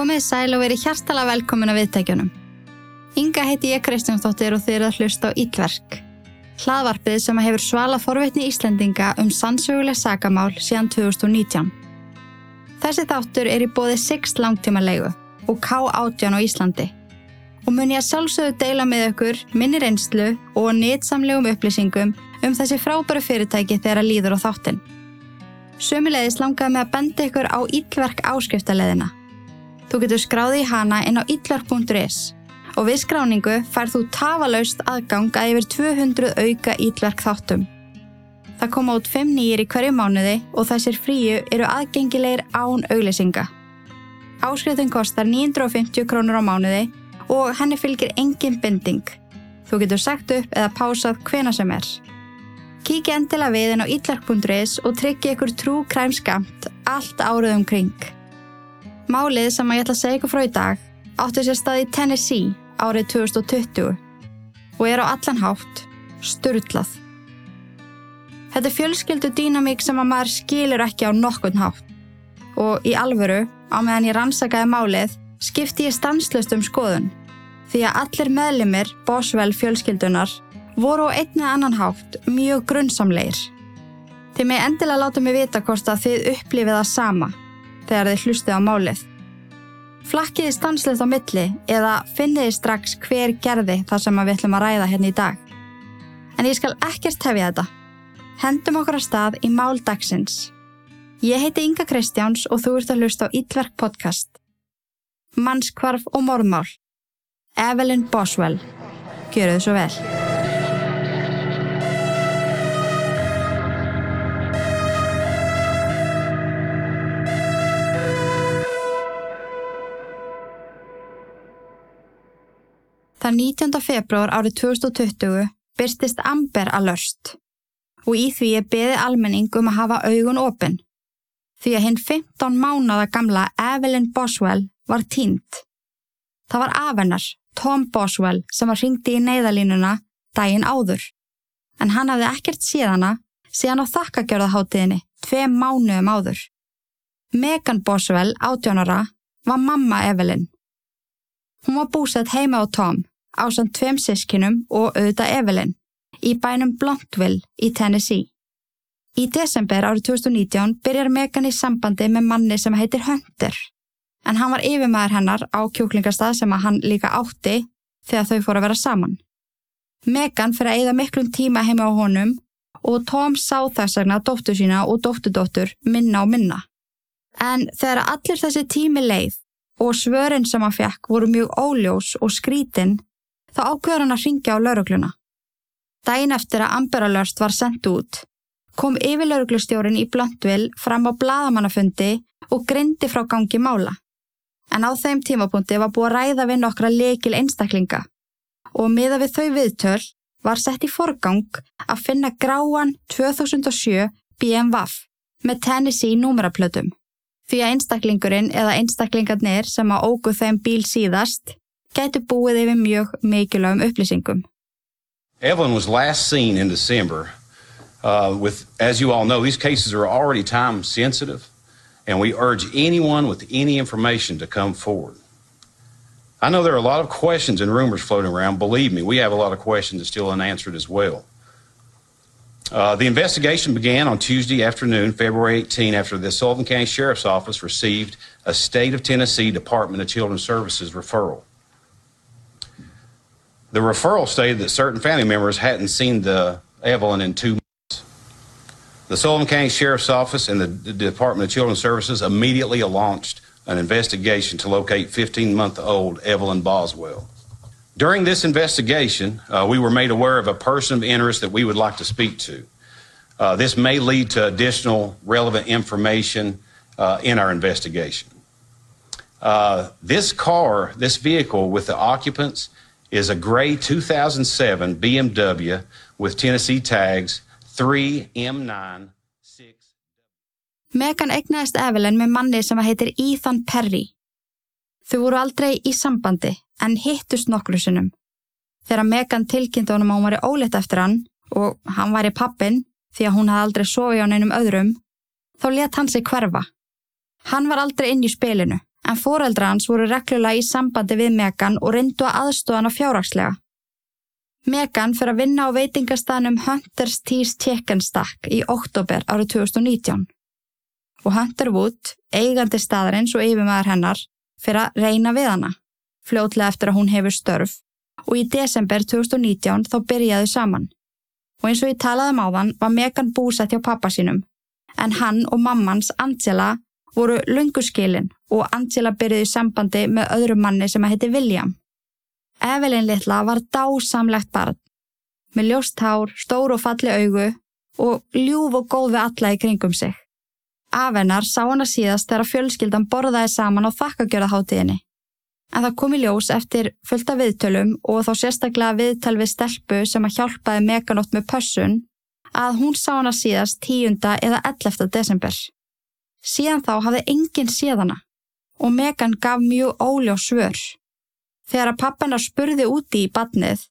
Komið sæl og verið hjartala velkomin að viðtækjunum. Inga heiti ég Kristjánsdóttir og þið eru að hlusta á Íllverk. Hlaðvarpið sem hefur svala forvitni Íslendinga um sannsöguleg sagamál síðan 2019. Þessi þáttur er í bóði 6 langtíma leigu og K18 á Íslandi. Og mun ég að sjálfsögðu deila með ykkur minni reynslu og nýtsamlegum upplýsingum um þessi frábæru fyrirtæki þegar að líður á þáttin. Sömulegis langaði með að benda ykkur á Íllverk áskriftarleðina Þú getur skráði í hana inn á ítlark.is og við skráningu færð þú tafalaust aðgang að yfir 200 auka ítlark þáttum. Það koma út 5 nýjir í hverju mánuði og þessir fríu eru aðgengilegir án auglýsinga. Áskriftin kostar 950 krónur á mánuði og henni fylgir engin binding. Þú getur sagt upp eða pásað hvena sem er. Kíkja endilega við inn á ítlark.is og tryggja ykkur trú kræmskamt allt árið um kring. Málið sem ég ætla að segja ykkur frá í dag áttu sér stað í Tennessee árið 2020 og er á allan hátt störtlað. Þetta er fjölskyldu dýnamík sem að maður skilur ekki á nokkurn hátt og í alvöru á meðan ég rannsakaði málið skipti ég stanslust um skoðun því að allir meðlimir Boswell fjölskyldunar voru á einni annan hátt mjög grunnsamleir. Þið með endilega láta mig vita hvort að þið upplifið það sama þegar þið hlustið á málið. Flakkiði stanslegt á milli eða finniði strax hver gerði þar sem við ætlum að ræða hérna í dag. En ég skal ekkert hefja þetta. Hendum okkur að stað í mál dagsins. Ég heiti Inga Kristjáns og þú ert að hlusta á Ítverk podcast. Mannskvarf og morðmál. Evelyn Boswell. Gjöru þið svo vel. Þann 19. februar árið 2020 byrstist Amber Alert og í því er beði almenning um að hafa augun opinn því að hinn 15 mánada gamla Evelyn Boswell var tínt. Það var afennar, Tom Boswell, sem var ringdi í neyðalínuna daginn áður en hann hafði ekkert síðana síðan á þakkagjörðaháttiðinni tvei mánuðum áður. Megan Boswell, átjónara, var mamma Evelyn. Hún var búsett heima á Tom á samt tveim sískinum og auðvitað Evelyn í bænum Bluntville í Tennessee. Í desember árið 2019 byrjar Megan í sambandi með manni sem heitir Hunter en hann var yfirmæður hennar á kjúklingastað sem að hann líka átti þegar þau fóru að vera saman. Megan fyrir að eigða miklum tíma heima á honum og Tom sá þess vegna dóttur sína og dótturdóttur minna og minna. En þegar allir þessi tími leið og svörin sem hann fekk voru mjög óljós og skrítin þá ákveður hann að ringja á laurugluna. Dæin eftir að Amber Alert var sendt út, kom yfir lauruglustjórin í Blöndvill fram á bladamannafundi og grindi frá gangi mála. En á þeim tímapunkti var búið að ræða við nokkra leikil einstaklinga og miða við þau viðtöl var sett í forgang að finna gráan 2007 BMW með Tennessee númeraplötum. Því að einstaklingurinn eða einstaklingarnir sem að ógu þeim bíl síðast búið yfir mjög upplýsingum. Evelyn was last seen in December uh, with, as you all know, these cases are already time sensitive and we urge anyone with any information to come forward. I know there are a lot of questions and rumors floating around. Believe me, we have a lot of questions that still unanswered as well. Uh, the investigation began on Tuesday afternoon, February 18, after the Sullivan County Sheriff's Office received a State of Tennessee Department of Children's Services referral. The referral stated that certain family members hadn't seen the Evelyn in two months. The Sullivan County Sheriff's Office and the, Department of Children's Services immediately launched an investigation to locate 15 month old Evelyn Boswell. During this investigation, uh, we were made aware of a person of interest that we would like to speak to. Uh, this may lead to additional relevant information uh, in our investigation. Uh, this car, this vehicle with the occupants, is a gray 2007 BMW with Tennessee tags 3M9 Megan egnaðist Evelyn með manni sem heitir Ethan Perry. Þau voru aldrei í sambandi en hittust nokkru sinnum. Þegar Megan tilkynnti honum að hún var óleitt eftir hann og hann var í pappin því að hún hafði aldrei sofið á neinum öðrum, þá let hann sig hverfa. Hann var aldrei inn í spilinu en foreldra hans voru reglulega í sambandi við Megan og reyndu að aðstóða hana fjárhagslega. Megan fyrir að vinna á veitingastanum Hunter's Tees Chicken Stack í oktober árið 2019 og Hunter Wood, eigandi staðarins og yfirmæður hennar, fyrir að reyna við hana, fljótlega eftir að hún hefur störf og í desember 2019 þá byrjaðu saman. Og eins og ég talaði um áðan var Megan búsett hjá pappa sínum en hann og mammans Angela voru lunguskilin og Angela byrjuði sambandi með öðrum manni sem að heiti William. Evelyn litla var dásamlegt barn með ljóst hár, stór og falli augu og ljúf og góð við alla í kringum sig. Afennar sá hana síðast þegar fjölskyldan borðaði saman á þakkagjörðaháttíðinni. En það kom í ljós eftir fullta viðtölum og þá sérstaklega viðtöl við stelpu sem að hjálpaði meganótt með pössun að hún sá hana síðast 10. eða 11. desember. Síðan þá hafði enginn síðana og Megan gaf mjög óljós svör. Þegar að pappina spurði úti í badnið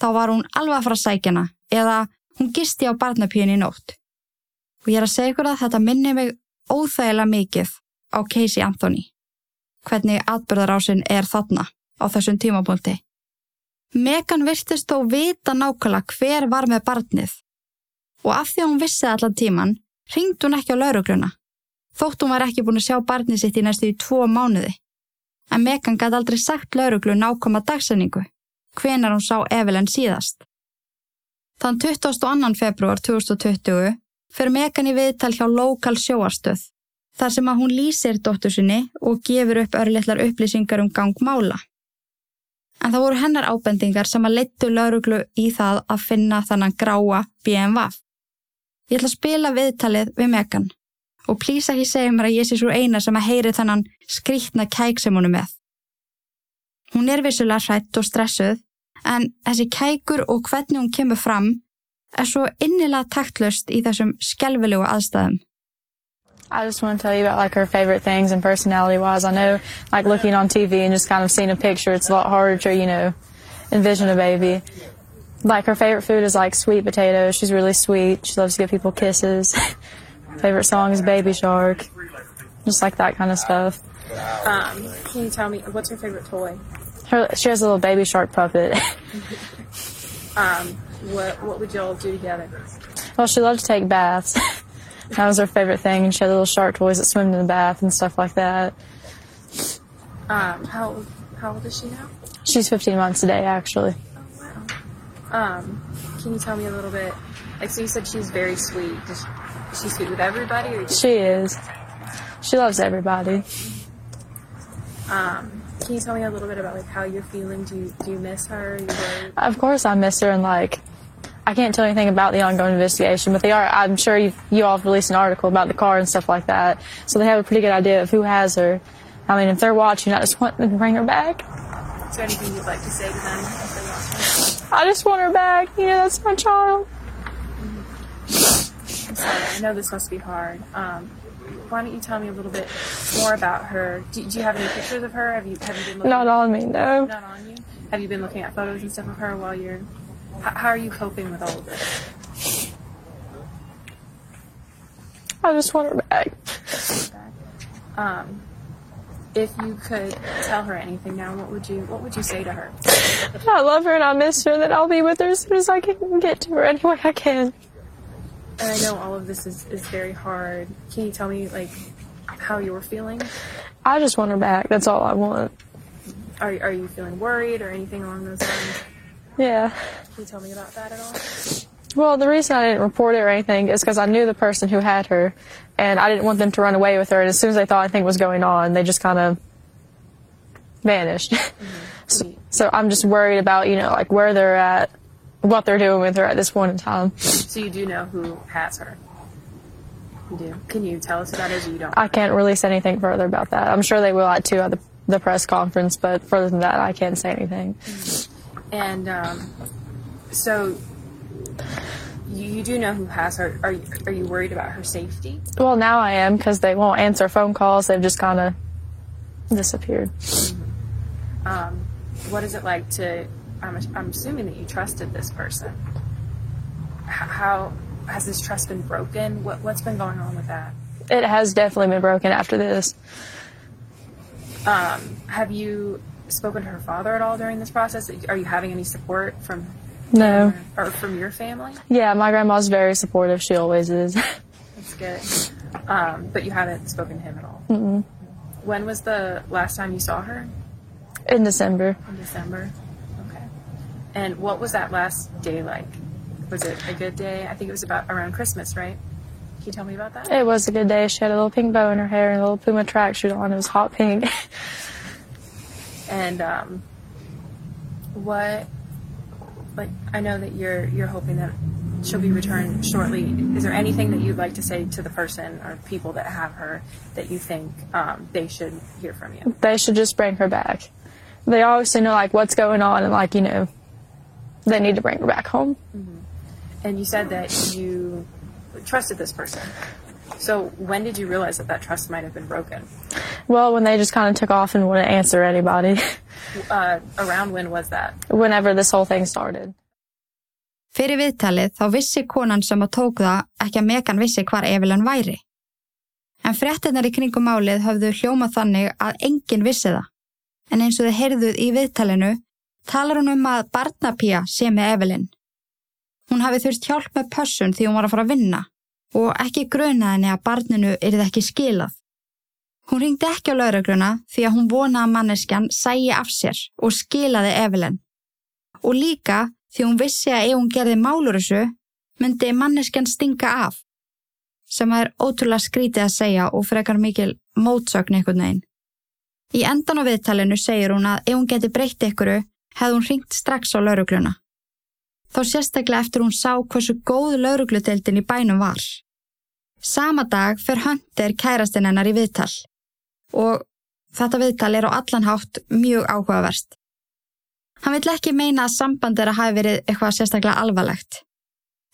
þá var hún alveg að fara að sækjana eða hún gisti á barnapíðin í nótt. Og ég er að segja ykkur að þetta minni mig óþægilega mikið á Casey Anthony. Hvernig atbyrðarásinn er þarna á þessum tímapunkti. Megan virtist þó vita nákvæmlega hver var með barnið og af því að hún vissi allan tíman ringd hún ekki á laurugluna þótt hún var ekki búin að sjá barnið sitt í næstu í tvo mánuði. En Megan gæti aldrei sagt lauruglu nákoma dagsendingu, hvenar hún sá Evelyn síðast. Þann 22. februar 2020 fyrir Megan í viðtal hjá lokal sjóarstöð, þar sem að hún lýsir dóttur sinni og gefur upp örlittlar upplýsingar um gangmála. En það voru hennar ábendingar sem að leittu lauruglu í það að finna þannan gráa BMW. Ég ætla að spila viðtalið við Megan og plýsa ekki segja mér að ég sé svo eina sem að heyri þannan skrítna kæk sem hún er með. Hún er vissulega hrætt og stressuð en þessi kækur og hvernig hún kemur fram er svo innilega taktlust í þessum skjálfilegu aðstæðum. I just want to tell you about like her favorite things and personality wise. I know like looking on TV and just kind of seeing a picture, it's a lot harder to, you know, envision a baby. Like her favorite food is like sweet potatoes. She's really sweet. She loves to give people kisses. Favorite song is Baby Shark. Just like that kind of stuff. Um, can you tell me what's her favorite toy? Her, she has a little baby shark puppet. Um, what what would y'all do together? well, she loved to take baths. that was her favorite thing. And she had little shark toys that swim in the bath and stuff like that. Um, how old- how old is she now? She's 15 months today, actually. Um, can you tell me a little bit? Like, so you said she's very sweet. Does she, is sweet with everybody, or She is. She loves everybody. um, can you tell me a little bit about like how you're feeling? Do you do you miss her? You? Of course, I miss her, and like, I can't tell anything about the ongoing investigation, but they are. I'm sure you you all have released an article about the car and stuff like that, so they have a pretty good idea of who has her. I mean, if they're watching, I just want them to bring her back. Is there anything you'd like to say to them? if they're watching? I just want her back. You know, that's my child. I'm sorry. I know this must be hard. Um, why don't you tell me a little bit more about her? Do, do you have any pictures of her? Have you have you been looking? Not on me, no. Not on you. Have you been looking at photos and stuff of her while you're? How, how are you coping with all of this? I just want her back. Um, if you could tell her anything now, what would you what would you say to her? I love her and I miss her. and That I'll be with her as soon as I can get to her any way I can. And I know all of this is, is very hard. Can you tell me like how you're feeling? I just want her back. That's all I want. Are are you feeling worried or anything along those lines? Yeah. Can you tell me about that at all? Well, the reason I didn't report it or anything is because I knew the person who had her, and I didn't want them to run away with her. And as soon as they thought anything was going on, they just kind of vanished. Mm-hmm. so, so I'm just worried about you know like where they're at, what they're doing with her at this point in time. So you do know who has her. You do. Can you tell us who that is, or you don't? I can't release anything further about that. I'm sure they will at two at the, the press conference, but further than that, I can't say anything. And um, so you, you do know who has her. Are you, are you worried about her safety? Well, now I am because they won't answer phone calls. They've just kind of disappeared. Um, what is it like to? I'm, I'm assuming that you trusted this person. How has this trust been broken? What what's been going on with that? It has definitely been broken after this. Um, have you spoken to her father at all during this process? Are you having any support from No. or from your family? Yeah, my grandma's very supportive. She always is. That's good. Um, but you haven't spoken to him at all. Mm-mm. When was the last time you saw her? In December. In December. And what was that last day like? Was it a good day? I think it was about around Christmas, right? Can you tell me about that? It was a good day. She had a little pink bow in her hair and a little Puma tracksuit on. It was hot pink. And um, what, like, I know that you're you're hoping that she'll be returned shortly. Is there anything that you'd like to say to the person or people that have her that you think um, they should hear from you? they should just bring her back. They obviously know like what's going on and like you know they need to bring her back home. And you said that you trusted this person. So when did you realize that that trust might have been broken? Well, when they just kind of took off and wouldn't answer anybody. Uh, around when was that? Whenever this whole thing started. Fyrir viðtalið þá vissi konan sem að tók það ekki að Megan vissi hvar Evelyn væri. En fréttinnar í kringum málið höfðu hljómað þannig að enginn vissi það. En eins og þið heyrðuð í viðtalinu talar hún um að barnapía sé með Evelyn. Hún hafi þurft hjálp með pössun því hún var að fara að vinna og ekki grunað henni að barninu yrði ekki skilað. Hún ringdi ekki á laurugluna því að hún vonaði að manneskjan sægi af sér og skilaði Evelyn. Og líka því hún vissi að ef hún gerði málur þessu myndi manneskjan stinga af. Sem er ótrúlega skrítið að segja og frekar mikil mótsögn einhvern veginn. Í endan á viðtalinu segir hún að ef hún geti breytt ykkuru hefði hún ringt strax á laurugluna. Þá sérstaklega eftir hún sá hversu góð laurugludeildin í bænum var. Sama dag fer Hunter kærastinn hennar í viðtal og þetta viðtal er á allan hátt mjög áhugaverst. Hann vill ekki meina að samband þeirra hafi verið eitthvað sérstaklega alvarlegt.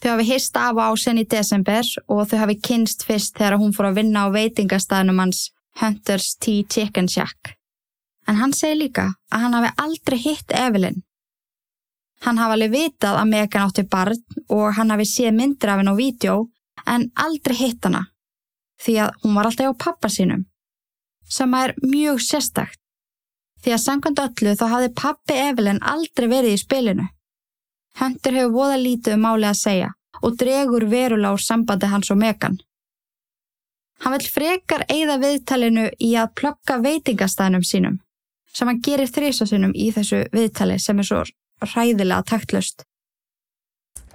Þau hafi hist af á sen í desember og þau hafi kynst fyrst þegar hún fór að vinna á veitingastæðnum hans Hunter's Tea Chicken Shack. En hann segir líka að hann hafi aldrei hitt Evelyn. Hann hafi alveg vitað að Megan átti barn og hann hafi séð myndir af henn á vídeo en aldrei hitt hana því að hún var alltaf á pappa sínum sem er mjög sérstakt því að samkvæmt öllu þá hafði pappi Evelyn aldrei verið í spilinu. Hunter hefur voða lítið um máli að segja og dregur verulega úr sambandi hans og Megan. Hann vil frekar eigða viðtalinu í að plokka veitingastæðnum sínum sem hann gerir þrísasunum í þessu viðtali sem er svo hræðilega taktlust.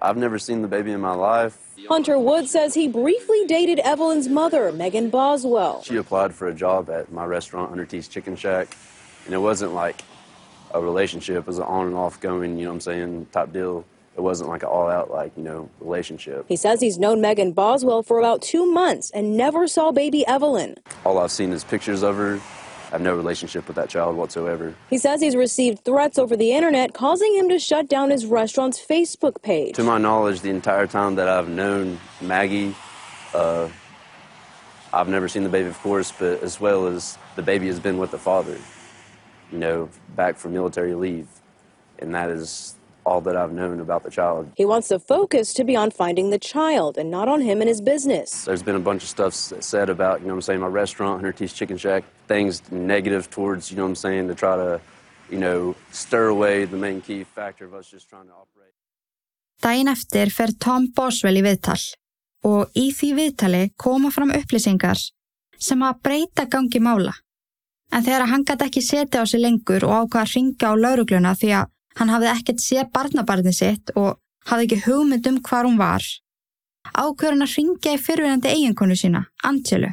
I've never seen the baby in my life. Hunter Wood says he briefly dated Evelyn's mother, Megan Boswell. She applied for a job at my restaurant, Under T's Chicken Shack, and it wasn't like a relationship. It was an on and off going, you know what I'm saying, type deal. It wasn't like an all out, like, you know, relationship. He says he's known Megan Boswell for about two months and never saw baby Evelyn. All I've seen is pictures of her. I have no relationship with that child whatsoever. He says he's received threats over the internet, causing him to shut down his restaurant's Facebook page. To my knowledge, the entire time that I've known Maggie, uh, I've never seen the baby, of course, but as well as the baby has been with the father, you know, back from military leave. And that is all that I've known about the child. He wants the focus to be on finding the child and not on him and his business. There's been a bunch of stuff said about, you know what I'm saying, my restaurant, Hunter T's Chicken Shack, things negative towards, you know what I'm saying, to try to, you know, stir away the main key factor of us just trying to operate. Dæin eftir fer Tom Boswell í viðtal og í því viðtali koma fram upplýsingar sem að breyta gangi mála. En þegar hann gæti ekki setja á sig lengur og ákvað að ringa á laurugluna því að hann hafði ekkert séð barnabarni sitt og hafði ekki hugmynd um hvar hún var, ákveður hann að ringja í fyrirverandi eiginkonu sína, Angelu.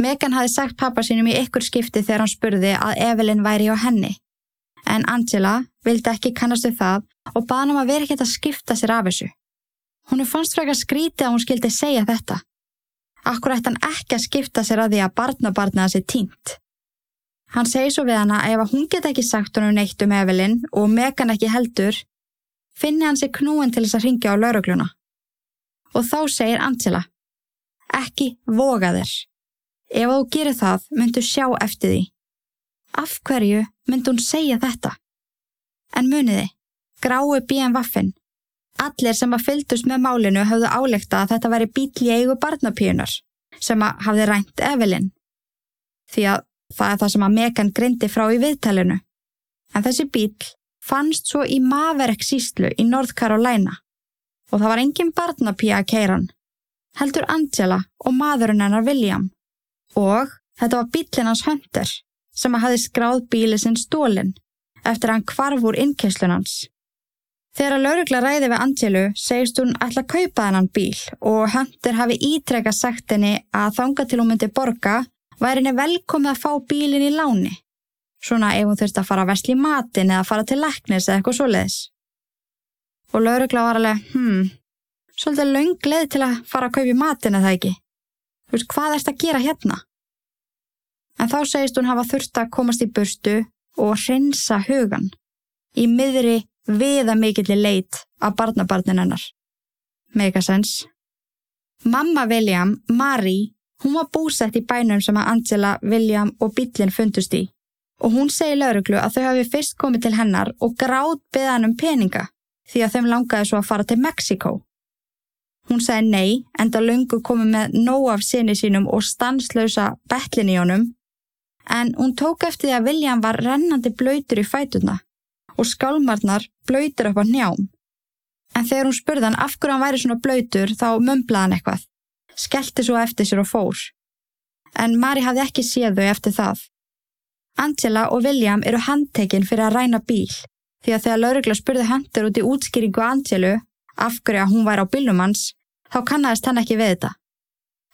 Megan hafði sagt pappa sínum í ykkur skipti þegar hann spurði að Evelyn væri hjá henni. En Angela vildi ekki kannast við það og baði hann um að vera ekkert að skipta sér af þessu. Hún fannst frekar skrítið að hún skildi segja þetta. Akkur ætti hann ekki að skipta sér að því að barnabarnið hans er tínt. Hann segi svo við hana að ef hún get ekki sagt honum neitt um Evelyn og Megan ekki heldur, finni hann sér knúin til þess að ringja á laurugluna. Og þá segir Angela, ekki voga þér. Ef þú gerir það, myndu sjá eftir því. Af hverju myndi hún segja þetta? En muniði, grái BMWaffin. Allir sem að fylgdust með málinu höfðu álekta að þetta væri bíl í eigu barnapíunar sem að hafði rænt Evelyn. Því að Það er það sem að Megan grindi frá í viðtælinu. En þessi bíl fannst svo í Maverick síslu í North Carolina og það var engin barnapía að keiran. Heldur Angela og maðurinn hennar William og þetta var bílinn hans Hunter sem að hafi skráð bíli sinn stólinn eftir hann kvarf úr innkesslun hans. Þegar að laurugla ræði við Angelu segist hún ætla að kaupa þennan bíl og Hunter hafi ítrekka sagt henni að þanga til hún myndi borga væri henni velkomið að fá bílinn í láni. Svona ef hún þurfti að fara að vesli í matin eða fara til læknis eða eitthvað svoleiðis. Og laurugla var alveg, hmm, svolítið laung leið til að fara að kaupa í matin eða ekki. Þú veist, hvað erst að gera hérna? En þá segist hún hafa þurft að komast í burstu og hreinsa hugan í miðri viða mikilli leit af barnabarnin hennar. Megasens. Mamma William, Marie, hún var búsett í bænum sem að Angela, William og Billin fundust í og hún segi lauruglu að þau hafi fyrst komið til hennar og gráð beðan um peninga því að þeim langaði svo að fara til Mexiko. Hún segi nei, enda lungu komið með nóg af sinni sínum og stanslausa betlin í honum, en hún tók eftir því að William var rennandi blöytur í fætuna og skálmarnar blöytur upp á njám. En þegar hún spurði hann af hverju hann væri svona blöytur þá mömblaði hann eitthvað, skellti svo eftir sér og fór. En Mari hafði ekki séð þau eftir það. Angela og William eru handtekinn fyrir að ræna bíl því að þegar laurugla spurði Hunter út í útskýringu Angelu af hverju að hún væri á bílum hans þá kannast hann ekki við þetta.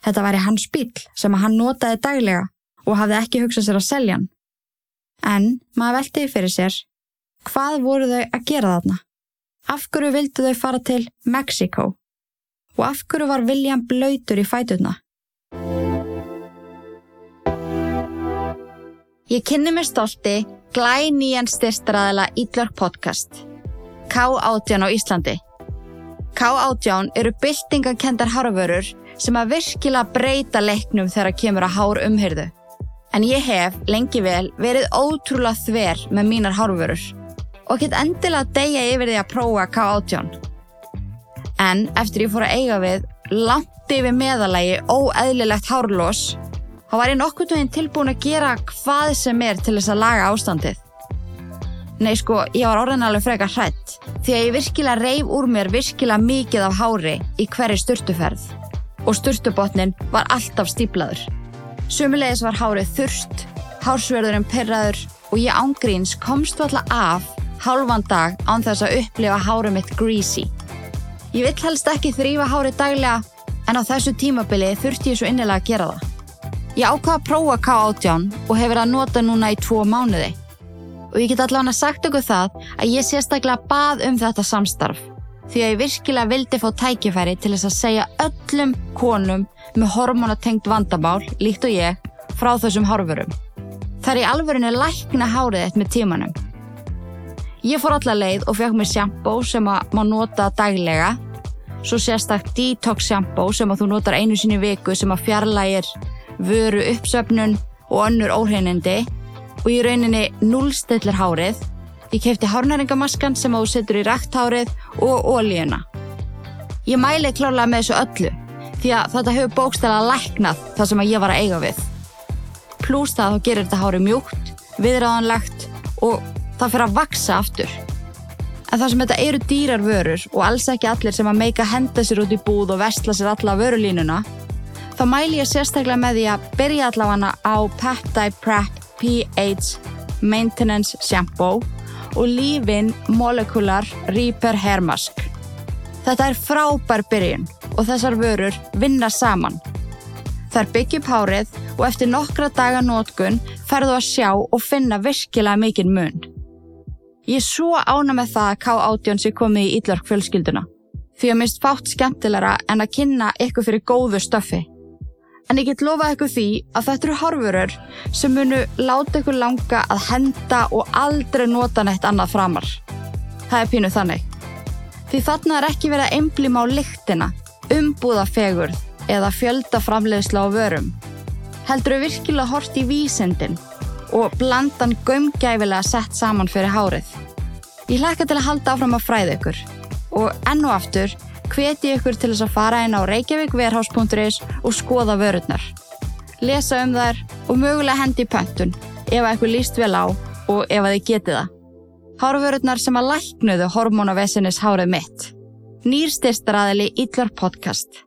Þetta væri hans bíl sem að hann notaði daglega og hafði ekki hugsað sér að selja hann. En maður veltiði fyrir sér hvað voru þau að gera þarna? Af hverju vildu þau fara til Mexiko? Og af hverju var William blöytur í fætuna? Ég kynni mér stolti glænýjan styrstaraðila Ídlark podcast. K18 á Íslandi. K18 eru byltingakendar harfurur sem að virkilega breyta leiknum þegar kemur að hár umhyrðu. En ég hef lengi vel verið ótrúlega þver með mínar harfurur og get endilega degja yfir því að prófa K18. En eftir ég fór að eiga við langt yfir meðalagi óeðlilegt hárlós þá var ég nokkur tóðin tilbúin að gera hvað sem er til þess að laga ástandið. Nei sko, ég var orðin alveg frekar hrætt því að ég virkilega reif úr mér virkilega mikið af hári í hverju sturtuferð og sturtubotnin var alltaf stíplaður. Sumulegis var hárið þurst, hársverðurinn perraður og ég ángríns komst alltaf af hálfan dag án þess að upplifa hárið mitt greasy. Ég vill helst ekki þrýfa hárið daglega en á þessu tímabili þurfti ég svo innilega að gera það. Ég ákvaða að prófa K18 og hefur að nota núna í tvo mánuði. Og ég get allavega sagt okkur það að ég sérstaklega bað um þetta samstarf því að ég virkilega vildi fá tækifæri til þess að segja öllum konum með hormonatengt vandamál, líkt og ég, frá þessum horfurum. Það er í alverðinu lækna hárið eitt með tímanum. Ég fór allar leið og fekk mér sjampó sem að má nota daglega, svo sérstaklega detox sjampó sem að þú notar einu sinni viku sem að fjarlægir vöru uppsöfnun og önnur óhreinindi og í rauninni núlstillir hárið. Ég kefti hárnæringamaskan sem þú setur í rækthárið og ólíuna. Ég mæli klálega með þessu öllu því að þetta hefur bókstæla læknað það sem ég var að eiga við. Plús það þá gerir þetta hári mjúkt, viðráðanlegt og það fyrir að vaksa aftur. En það sem þetta eru dýrar vörur og alls ekki allir sem að meika henda sér út í búð og vestla sér alla vörulínuna þá mæli ég sérstaklega með því að byrja allavega á Peptide Prep pH Maintenance Shampoo og Leave-In Molecular Repair Hair Mask. Þetta er frábær byrjun og þessar vörur vinna saman. Þær byggja upp hárið og eftir nokkra daga nótgun ferðu að sjá og finna virkilega mikinn mun. Ég er svo ána með það að K18 sé komið í Ídlark fjölskylduna því að mist fátt skemmtilegra en að kynna ykkur fyrir góðu stöfi. En ég get lofað ykkur því að þetta eru horfurur sem munu láta ykkur langa að henda og aldrei nota neitt annað framar. Það er pínuð þannig. Því þarna er ekki verið að einblíma á lyktina, umbúða fegurð eða fjölda framleiðsla á vörum. Heldur þau virkilega hort í vísendin og blandan gömgæfilega sett saman fyrir hárið. Ég hlakka til að halda áfram að fræða ykkur og enn og aftur hveti ykkur til þess að fara inn á reykjavíkverhás.is og skoða vörurnar. lesa um þær og mögulega hendi í pöntun ef að eitthvað líst vel á og ef að þið getið það. Hárvörurnar sem að læknuðu hormónavesinnis hárið mitt. Nýr styrstaraðili Ítlar podcast.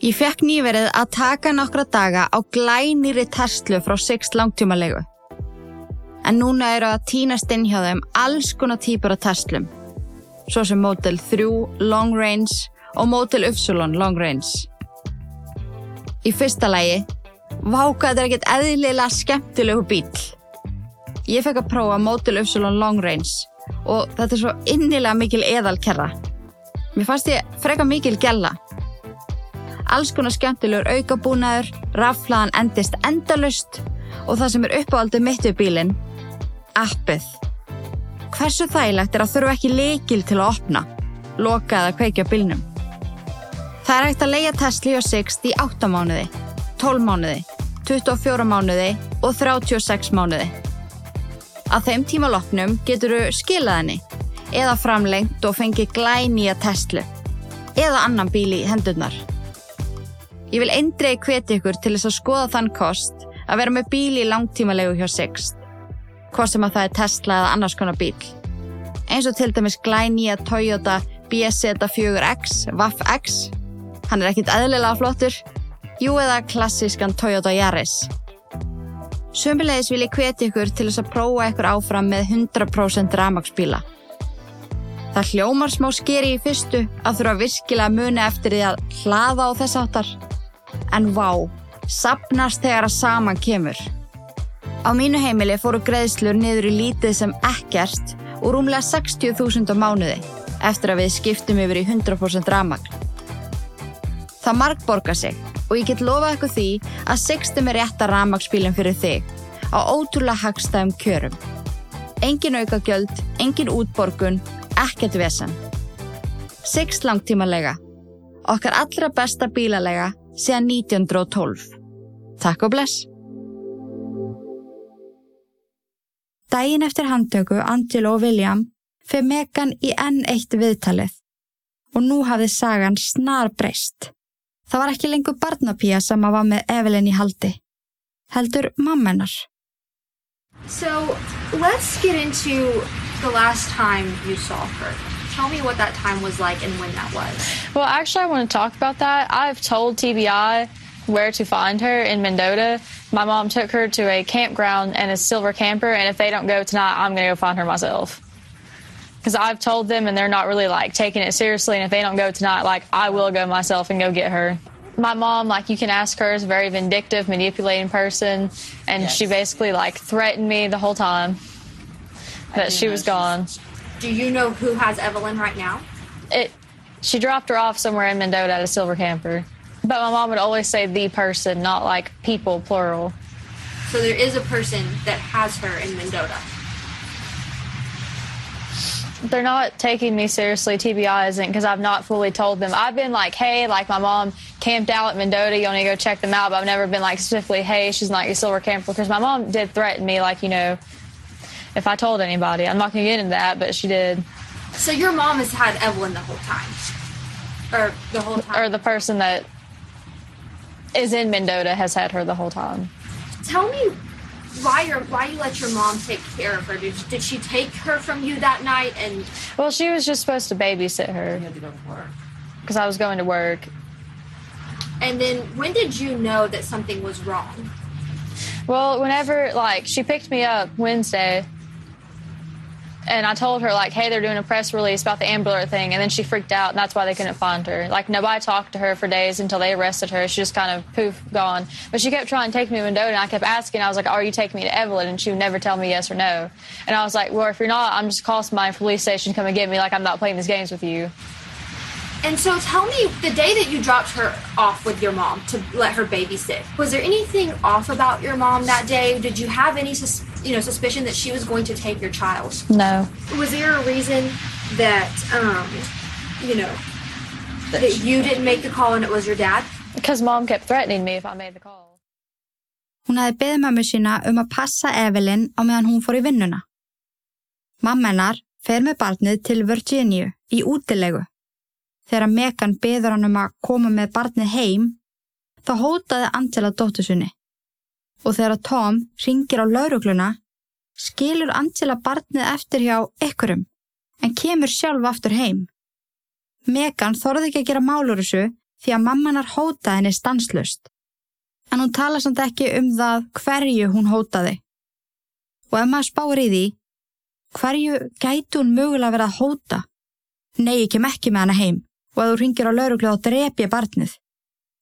Ég fekk nýverið að taka nokkra daga á glænýri terslu frá 6 langtímalegu. En núna eru að tínast inn hjá þeim alls konar típur af terslum. Svo sem Model 3 Long Range og Model Upsilon Long Range. Í fyrsta lægi, váka þetta er ekkert eðlilega skemmtilegu bíl. Ég fekk að prófa Model Upsilon Long Range og þetta er svo innilega mikil eðalkerra. Mér fannst ég freka mikil gælla alls konar skemmtilegur aukabúnaður, raflaðan endist endalust og það sem er uppáaldið mitt við bílinn, appið. Hversu þægilegt er að þurfa ekki leikil til að opna, loka eða kveikja bílnum? Það er hægt að leia Tesla og Sixt í 8 mánuði, 12 mánuði, 24 mánuði og 36 mánuði. Að þeim tíma loknum getur þú skilað henni eða framlengt og fengið glænýja Tesla eða annan bíl í hendurnar. Ég vil eindrei hveti ykkur til þess að skoða þann kost að vera með bíl í langtímalegu hjá Sixt. Hvort sem að það er Tesla eða annars konar bíl. Eins og til dæmis glænýja Toyota BZ4X, WAF-X. Hann er ekkit eðlilega flottur. Jú eða klassískan Toyota Yaris. Sömmulegis vil ég hveti ykkur til þess að prófa ykkur áfram með 100% ramagsbíla. Það hljómar smá skeri í fyrstu að þurfa virkilega muni eftir því að hlaða á þess áttar. En vá, sapnast þegar að saman kemur. Á mínu heimili fóru greiðslur niður í lítið sem ekkert og rúmlega 60.000 á mánuði eftir að við skiptum yfir í 100% ramagn. Það marg borgar sig og ég get lofað eitthvað því að sextum er rétta ramagsbílinn fyrir þig á ótrúlega hagstæðum kjörum. Engin aukagjöld, engin útborgun, ekkert vesen. Sext langtímalega. Okkar allra besta bílalega síðan 1912. Takk og bless! Dægin eftir handtöku Angelo og William fyrir Megan í enn eitt viðtalið og nú hafði sagan snar breyst. Það var ekki lengur barnapía sem að var með Evelyn í haldi. Heldur mammenar. So let's get into the last time you saw her. Tell me what that time was like and when that was. Well, actually, I want to talk about that. I've told TBI where to find her in Mendota. My mom took her to a campground and a silver camper, and if they don't go tonight, I'm going to go find her myself. Because I've told them, and they're not really like taking it seriously. And if they don't go tonight, like I will go myself and go get her. My mom, like you can ask her, is a very vindictive, manipulating person, and Yes. she basically like threatened me the whole time that she was gone. Do you know who has Evelyn right now? it she dropped her off somewhere in Mendota at a silver camper. But my mom would always say the person, not like people plural. So there is a person that has her in Mendota. They're not taking me seriously, TBI isn't, because I've not fully told them. I've been like, hey, like my mom camped out at Mendota, you want to go check them out, but I've never been like specifically, hey, she's not your silver camper, because my mom did threaten me, like, you know, if I told anybody. I'm not going to get into that, but she did. So your mom has had Evelyn the whole time. Or the whole time. Or the person that is in Mendota has had her the whole time. Tell me why your why you let your mom take care of her. Did, did she take her from you that night and Well, she was just supposed to babysit her because I was going to work. and then when did you know that something was wrong? Well, whenever like she picked me up Wednesday, and I told her like, "Hey, they're doing a press release about the Amber Alert thing," and then she freaked out, and that's why they couldn't find her. Like nobody talked to her for days until they arrested her. She just kind of poof gone. But she kept trying to take me to Mendota, and I kept asking. I was like, "Are you taking me to Evelyn?" And she would never tell me yes or no. And I was like, "Well, if you're not, I'm just calling my police station come and get me. Like I'm not playing these games with you." And so tell me the day that you dropped her off with your mom to let her babysit. Was there anything off about your mom that day? Did you have any sus- you know suspicion that she was going to take your child? No. Was there a reason that um you know that you didn't make the call and it was your dad? Because mom kept threatening me if I made the call. Hún hafði beðið mömmu sína um að passa Evelyn á meðan hún fór í vinnuna. Mamma hennar fer með barnið til Virginia í útilegu. þegar Megan beður hann um að koma með barnið heim, þá hótaði Angela dóttur sinni. Og þegar Tom ringir á laurugluna, skilur Angela barnið eftir hjá ykkurum, en kemur sjálf aftur heim. Megan þorði ekki að gera málur þessu því að mammanar hótaði henni stanslust. En hún tala samt ekki um það hverju hún hótaði. Og ef maður spáir í því, hverju gæti hún mögulega verið að hóta? Nei, ég kem ekki með hana heim og að þú ringir á lauruglu og drepi barnið.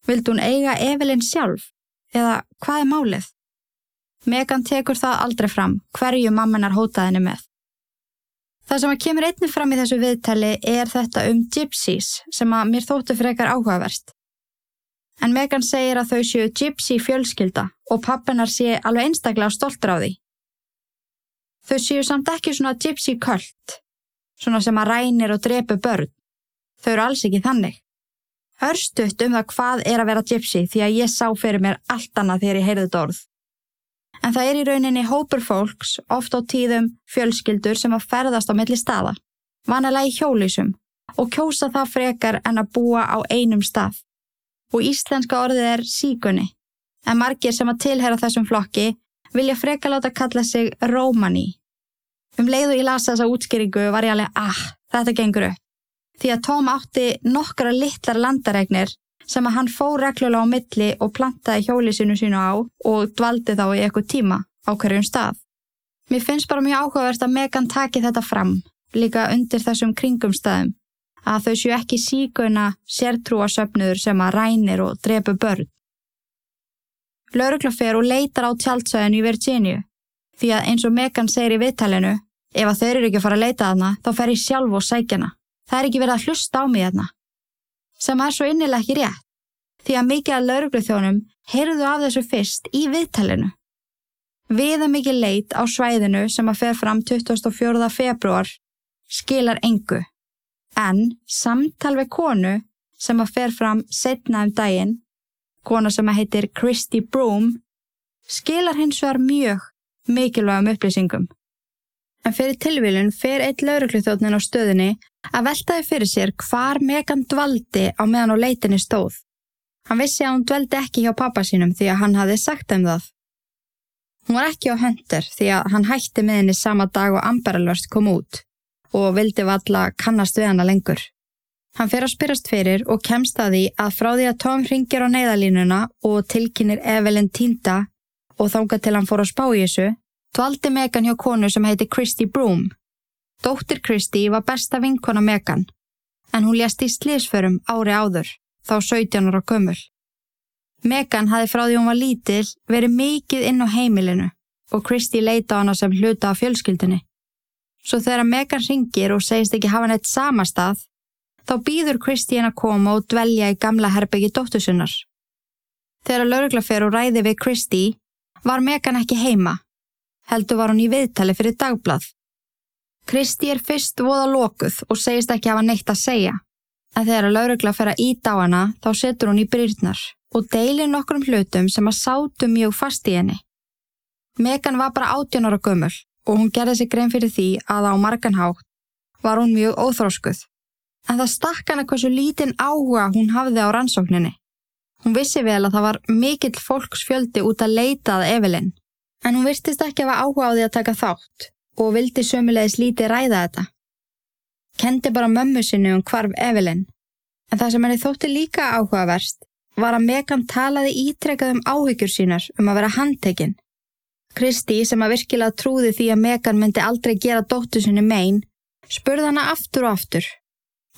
Vildi hún eiga Evelyn sjálf? Eða hvað er málið? Megan tekur það aldrei fram hverju mammanar hótaði henni með. Það sem að kemur einnig fram í þessu viðtali er þetta um gypsies sem að mér þóttu frekar áhugavert. En Megan segir að þau séu gypsy fjölskylda og pappinar sé alveg einstaklega stoltur á því. Þau séu samt ekki svona gypsy köld, svona sem að rænir og drepu börn. Þau eru alls ekki þannig. Hörstuðt um það hvað er að vera gypsy því að ég sá fyrir mér allt annað þegar ég heyrði þetta orð en það er í rauninni hópur fólks, oft á tíðum fjölskyldur sem að ferðast á milli staða, vanalega í hjólísum og kjósa það frekar en að búa á einum stað. Og íslenska orðið er síkunni, en margir sem að tilhera þessum flokki vilja freka láta kalla sig Rómaní. Um leiðu ég lasa þessa útskýringu var ég alveg, ah, þetta gengur upp. Því að Tóm átti nokkra litlar landaregnir sem að hann fór reglulega á milli og plantaði hjólisinu sínu á og dvaldi þá í eitthvað tíma á hverjum stað. Mér finnst bara mjög áhugavert að Megan taki þetta fram, líka undir þessum kringumstæðum, að þau séu ekki síguna sértrúasöfnuður sem að rænir og drepu börn. Laurugla fer og leitar á tjaldsvæðinu í Virginia, því að eins og Megan segir í viðtalinu, ef að þau eru ekki að fara að leita þarna, þá fer ég sjálf og sækjana. Það er ekki verið að hlusta á mig þarna sem er svo innilega ekki rétt, því að mikið af laurugluþjónum heyrðu af þessu fyrst í viðtælinu. Viða mikið leit á svæðinu sem að fer fram 24. februar skilar engu, en samtal við konu sem að fer fram setna um daginn, kona sem að heitir Christy Broom, skilar hins vegar mjög mikilvægum upplýsingum. En fyrir tilvílun fer eitt laurugluþjóðnin á stöðinni að veltaði fyrir sér hvar Megan dvaldi á meðan á leitinni stóð. Hann vissi að hún dveldi ekki hjá pappa sínum því að hann hafði sagt um það. Hún var ekki á höndur því að hann hætti með henni sama dag og Amber Alert kom út og vildi valla kannast við hana lengur. Hann fer að spyrast fyrir og kemst að því að frá því að Tom ringir á neyðalínuna og tilkynir Evelyn Tinta og þánga til hann fór að spá í þessu, dvaldi Megan hjá konu sem heiti Christy Broom Dóttir Kristi var besta vinkona Megan, en hún lést í slísförum ári áður, þá 17 ára gömul. Megan hafi frá því hún var lítil verið mikið inn á heimilinu og Kristi leita á hana sem hluta á fjölskyldinni. Svo þegar Megan ringir og segist ekki hafa neitt samastað, þá býður Kristi henn að koma og dvelja í gamla herbyggi dóttusunnar. Þegar laurugla fer og ræði við Kristi, var Megan ekki heima, heldur var hún í viðtali fyrir dagblad. Kristi er fyrst voða lokuð og segist ekki hafa neitt að segja. En þegar að laurugla fer að íta á hana þá setur hún í brýrnar og deilir nokkrum hlutum sem að sátu mjög fast í henni. Megan var bara 18 ára gömul og hún gerði sig grein fyrir því að á marganhátt var hún mjög óþróskuð. En það stakk hana hversu lítinn áhuga hún hafði á rannsókninni. Hún vissi vel að það var mikill fólksfjöldi út að leitað Evelyn, en hún virtist ekki að hafa áhuga á því að taka þátt og vildi sömulegis lítið ræða þetta. Kendi bara mömmu sinni um hvarf Evelyn, en það sem henni þótti líka áhugaverst var að Megan talaði ítrekkað um áhyggjur sínar um að vera handtekinn. Kristi, sem að virkilega trúði því að Megan myndi aldrei gera dóttu sinni megin, spurði hana aftur og aftur.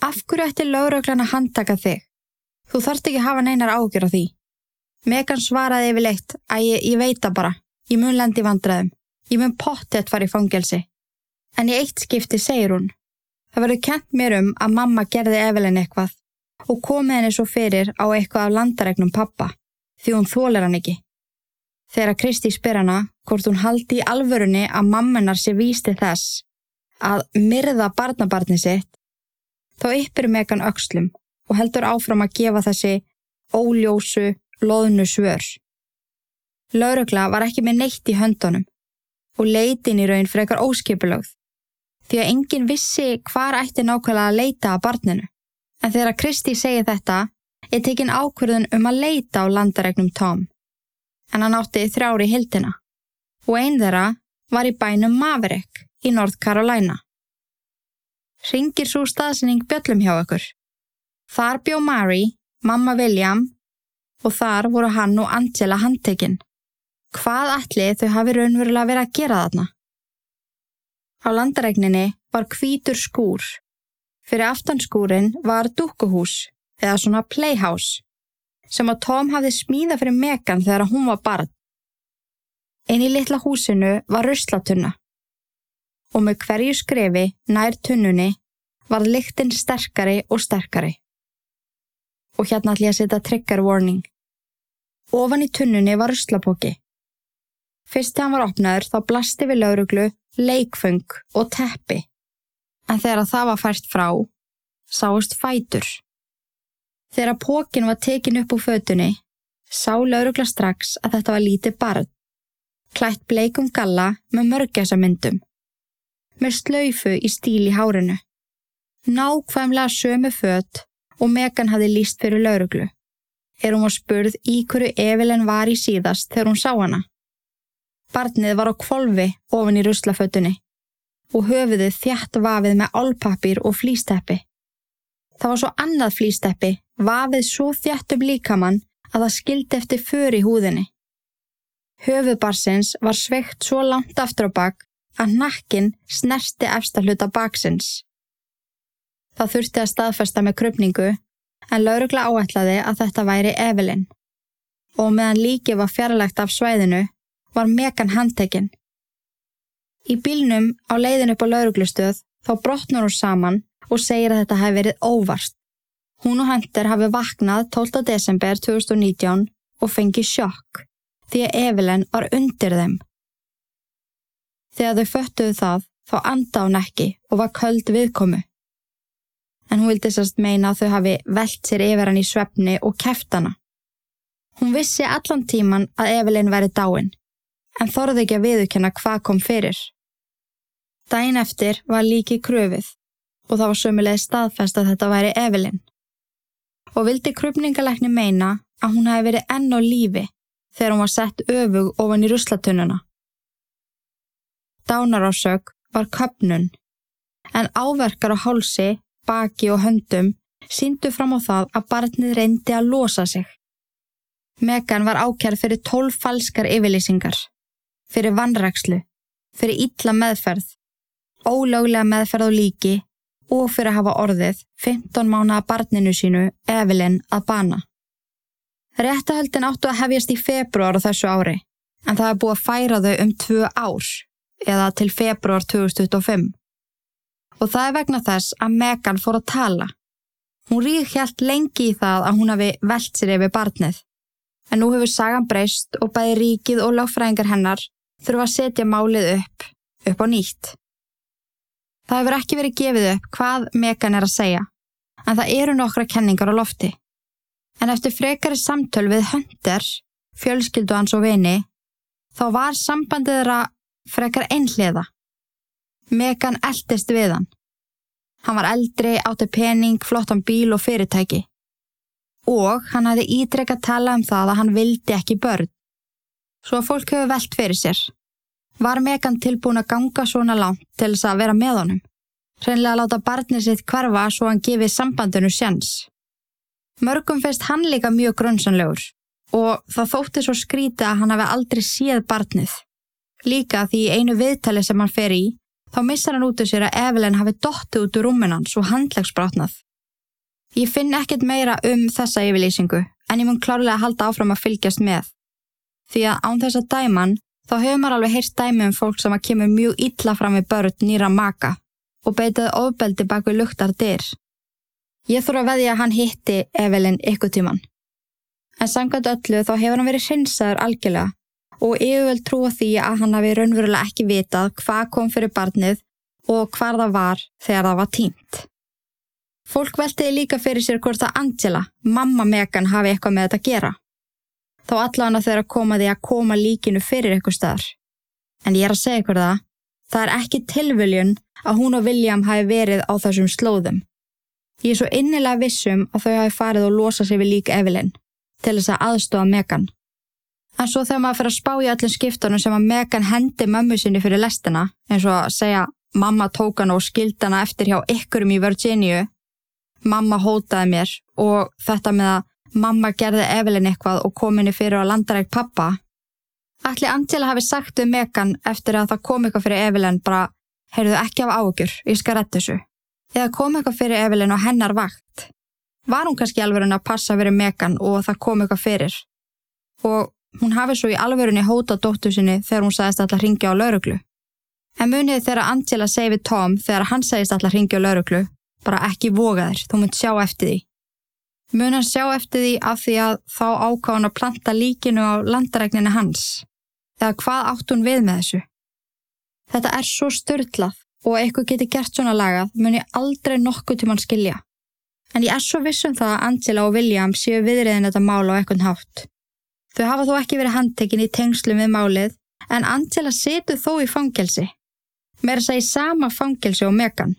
Af hverju ætti lauröglan að handtaka þig? Þú þarft ekki að hafa neinar ágjör á því. Megan svaraði yfirleitt að ég, ég veita bara, ég mun lendi vandraðum. Ég mun pottet fara í fangelsi. En í eitt skipti segir hún. Það verður kent mér um að mamma gerði Evelyn eitthvað og komið henni svo fyrir á eitthvað af landaregnum pappa því hún þólar hann ekki. Þegar Kristi spyr hana hvort hún haldi í alvörunni að mammenar sé vísti þess að myrða barnabarni sitt, þá yppir Megan aukslum og heldur áfram að gefa þessi óljósu, loðnu svör. Laurugla var ekki með neitt í höndunum og leitin í raun frekar óskipulögð því að enginn vissi hvar ætti nákvæmlega að leita að barninu En þegar Kristi segi þetta, er tekin ákvörðun um að leita á landaregnum Tom. En hann átti þrjári hildina og einn þeirra var í bænum Maverick í North Carolina. Ringir svo staðsynning bjöllum hjá okkur. Þar bjó Mary, mamma William og þar voru hann og Angela handtekinn. Hvað allir þau hafi raunverulega verið að gera þarna? Á landaregninni var hvítur skúr. Fyrir aftanskúrin var dúkuhús eða svona playhouse sem að Tom hafði smíða fyrir Megan þegar hún var barn. Einn í litla húsinu var ruslatunna og með hverju skrefi nær tunnunni var lyktinn sterkari og sterkari. Og hérna ætlum ég að setja trigger warning. Ofan í tunnunni var ruslapóki. Fyrst þegar hann var opnaður þá blasti við lauruglu, leikfung og teppi. En þegar það var fært frá, sáist fætur. Þegar pókin var tekin upp úr fötunni, sá laurugla strax að þetta var lítið barn. Klætt bleikum galla með mörgjasamyndum. Með slöyfu í stíl í hárinu. Nákvæmlega sömu fött og Megan hafði líst fyrir lauruglu. Er hún var spurð í hverju Evelyn var í síðast þegar hún sá hana. Barnið var á kvolvi ofin í ruslafötunni og höfuðið þjætt vafið með álpapir og flýsteppi. Það var svo annað flýsteppi, vafið svo þjætt um líkamann að það skildi eftir för í húðinni. Höfuðbarsins var sveikt svo langt aftur á bak að nakkin snerti efsta hluta baksins. Það þurfti að staðfesta með krupningu en laurugla áætlaði að þetta væri Evelyn og meðan líki var fjarlægt af svæðinu var Megan handtekinn. Í bílnum á leiðin upp á lauruglustöð þá brotnur hún saman og segir að þetta hefði verið óvart. Hún og Hunter hafi vaknað 12. desember 2019 og fengið sjokk því að Evelyn var undir þeim. Þegar þau föttuðu það þá anda hún ekki og var köld viðkomu. En hún vildi sérst meina að þau hafi velt sér yfir hann í svefni og keft hana. Hún vissi allan tíman að Evelyn væri dáin en þorði ekki að viðurkenna hvað kom fyrir. Dæin eftir var líki kröfið og það var sömulegði staðfest að þetta væri Evelyn. Og vildi krupningalækni meina að hún hafi verið enn á lífi þegar hún var sett öfug ofan í ruslatununa. Dánarásök var köpnun, en áverkar á hálsi, baki og höndum síndu fram á það að barnið reyndi að losa sig. Megan var ákjærð fyrir tólf falskar yfirlýsingar, fyrir vannrækslu, fyrir ítla meðferð, ólöglega meðferð á líki og fyrir að hafa orðið 15 mánu að barninu sínu Evelyn að bana. Réttahöldin áttu að hefjast í februar á þessu ári, en það er búið að færa þau um tvö ár, eða til februar 2025. Og það er vegna þess að Megan fór að tala. Hún rík helt lengi í það að hún hafi velt sér yfir barnið. En nú hefur sagan breyst og bæði ríkið og lágfræðingar hennar þurfa að setja málið upp, upp á nýtt. Það hefur ekki verið gefið upp hvað Megan er að segja, en það eru nokkra kenningar á lofti. En eftir frekari samtöl við Hunter, fjölskyldu hans og vini, þá var sambandið þeirra frekar einhliða. Megan eldist við hann. Hann var eldri, átti pening, flottan bíl og fyrirtæki. Og hann hafði ítrekka tala um það að hann vildi ekki börn. Svo að fólk hefur velt fyrir sér. Var Megan tilbúin að ganga svona langt til þess að vera með honum? Hreinlega að láta barnið sitt hverfa svo hann gefið sambandinu sjans. Mörgum finnst hann líka mjög grunnsanlegur og það þótti svo skrítið að hann hafi aldrei séð barnið. Líka því í einu viðtali sem hann fer í þá missar hann út úr sér að Evelyn hafi dotti út úr rúminans og handlegsbrotnað. Ég finn ekkert meira um þessa yfirlýsingu en ég mun klárlega að halda áfram að fylgjast með. Því að án þess að dæman þá hefur maður alveg heyrt dæmi um fólk sem að kemur mjög illa fram við börn nýra maka og beitaði ofbeldi bak við luktar dyr. Ég þurfa að veðja að hann hitti Evelyn ykkur tíman. En samkvæmt öllu þá hefur hann verið hreinsaður algjörlega og yfirvöld trúa því að hann hafi raunverulega ekki vitað hvað kom fyrir barnið og hvar það var þegar það var tímt. Fólk veltiði líka fyrir sér hvort að Angela, mamma Megan, hafi eitthvað með þetta að gera. Þá allan að þeirra koma því að koma líkinu fyrir eitthvað staðar. En ég er að segja ykkur það, það er ekki tilviljun að hún og William hafi verið á þessum slóðum. Ég er svo innilega vissum að þau hafi farið og losa sig við lík Evelyn til þess að aðstofa Megan. En svo þegar maður fyrir að spá í öllum skiptunum sem að Megan hendi mömmu sinni fyrir lestina, eins og að segja mamma tók hann og skildi hana eftir hjá ykkurum í Virginia, mamma hótaði mér og þetta með að mamma gerði Evelyn eitthvað og kom henni fyrir að landaræk pappa. Allir Angela hafi sagt um Megan eftir að það kom eitthvað fyrir Evelyn bara, heyrðu ekki af ágjur, ég skal retta þessu. Eða kom eitthvað fyrir Evelyn og hennar vakt. Var hún kannski alveg að passa fyrir Megan og það kom eitthvað fyrir. Og hún hafi svo í alvörunni hóta dóttu sinni þegar hún sagðist alltaf ringja á lauruglu. En munið þegar Angela segi við Tom þegar hann segist alltaf ringja á lauruglu, bara ekki voga þér, þú munt sjá eftir því. Mun hann sjá eftir því af því að þá áká hann að planta líkinu á landarækninu hans. Eða hvað átt hún við með þessu? Þetta er svo störtlað og eitthvað geti gert svona lagað mun ég aldrei nokkuð til mann skilja. En ég er svo vissum það að Angela og William séu viðriðin þetta mál á eitthvað hátt. Þau hafa þó ekki verið handtekinn í tengslum við málið en Angela setur þó í fangelsi. Mér segja sama fangelsi og Megan.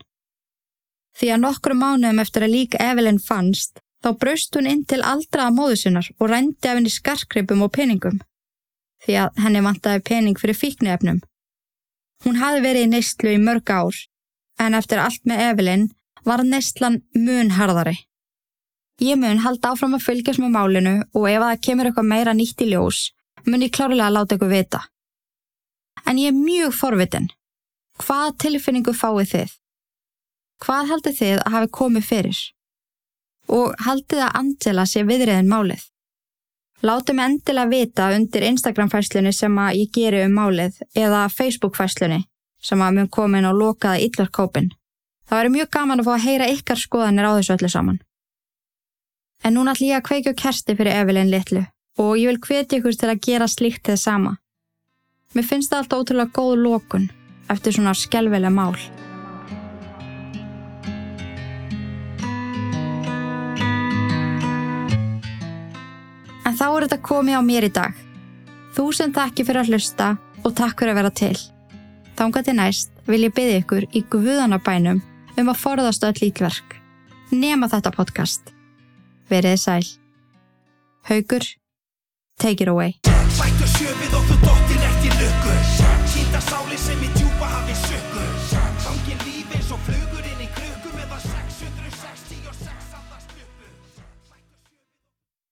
Því að nokkru mánuðum eftir að líka Evelyn fannst þá braust hún inn til aldraða móðu sinnar og rændi af henni skarkripum og peningum. Því að henni vantaði pening fyrir fíknefnum. Hún hafi verið í neistlu í mörg ár en eftir allt með Evelyn var neistlan mun harðari. Ég mun halda áfram að fylgjast með málinu og ef það kemur eitthvað meira nýtt í ljós, mun ég klárlega að láta ykkur vita. En ég er mjög forvitin. Hvað tilfinningu fáið þið? Hvað haldið þið að hafi komið fyrir? Og haldið að Angela sé viðriðin málið? Látum endilega vita undir Instagram-fæslunni sem að ég geri um málið eða Facebook-fæslunni sem að mun komin og lokaða yllarkópin. Það væri mjög gaman að fá að heyra ykkar skoðanir á þessu öllu saman. En núna ætlum ég að kveikja kersti fyrir Evelyn litlu og ég vil hvetja ykkur til að gera slíkt þið sama. Mér finnst það alltaf ótrúlega góð lókun eftir svona skjálfilega mál. En þá er þetta komið á mér í dag. Þú sem þakki fyrir að hlusta og takk fyrir að vera til. Þángat til næst vil ég byggja ykkur í guðanabænum um að forðast öll ítverk. Nema þetta podcast. Verið sæl. Haugur, take it away.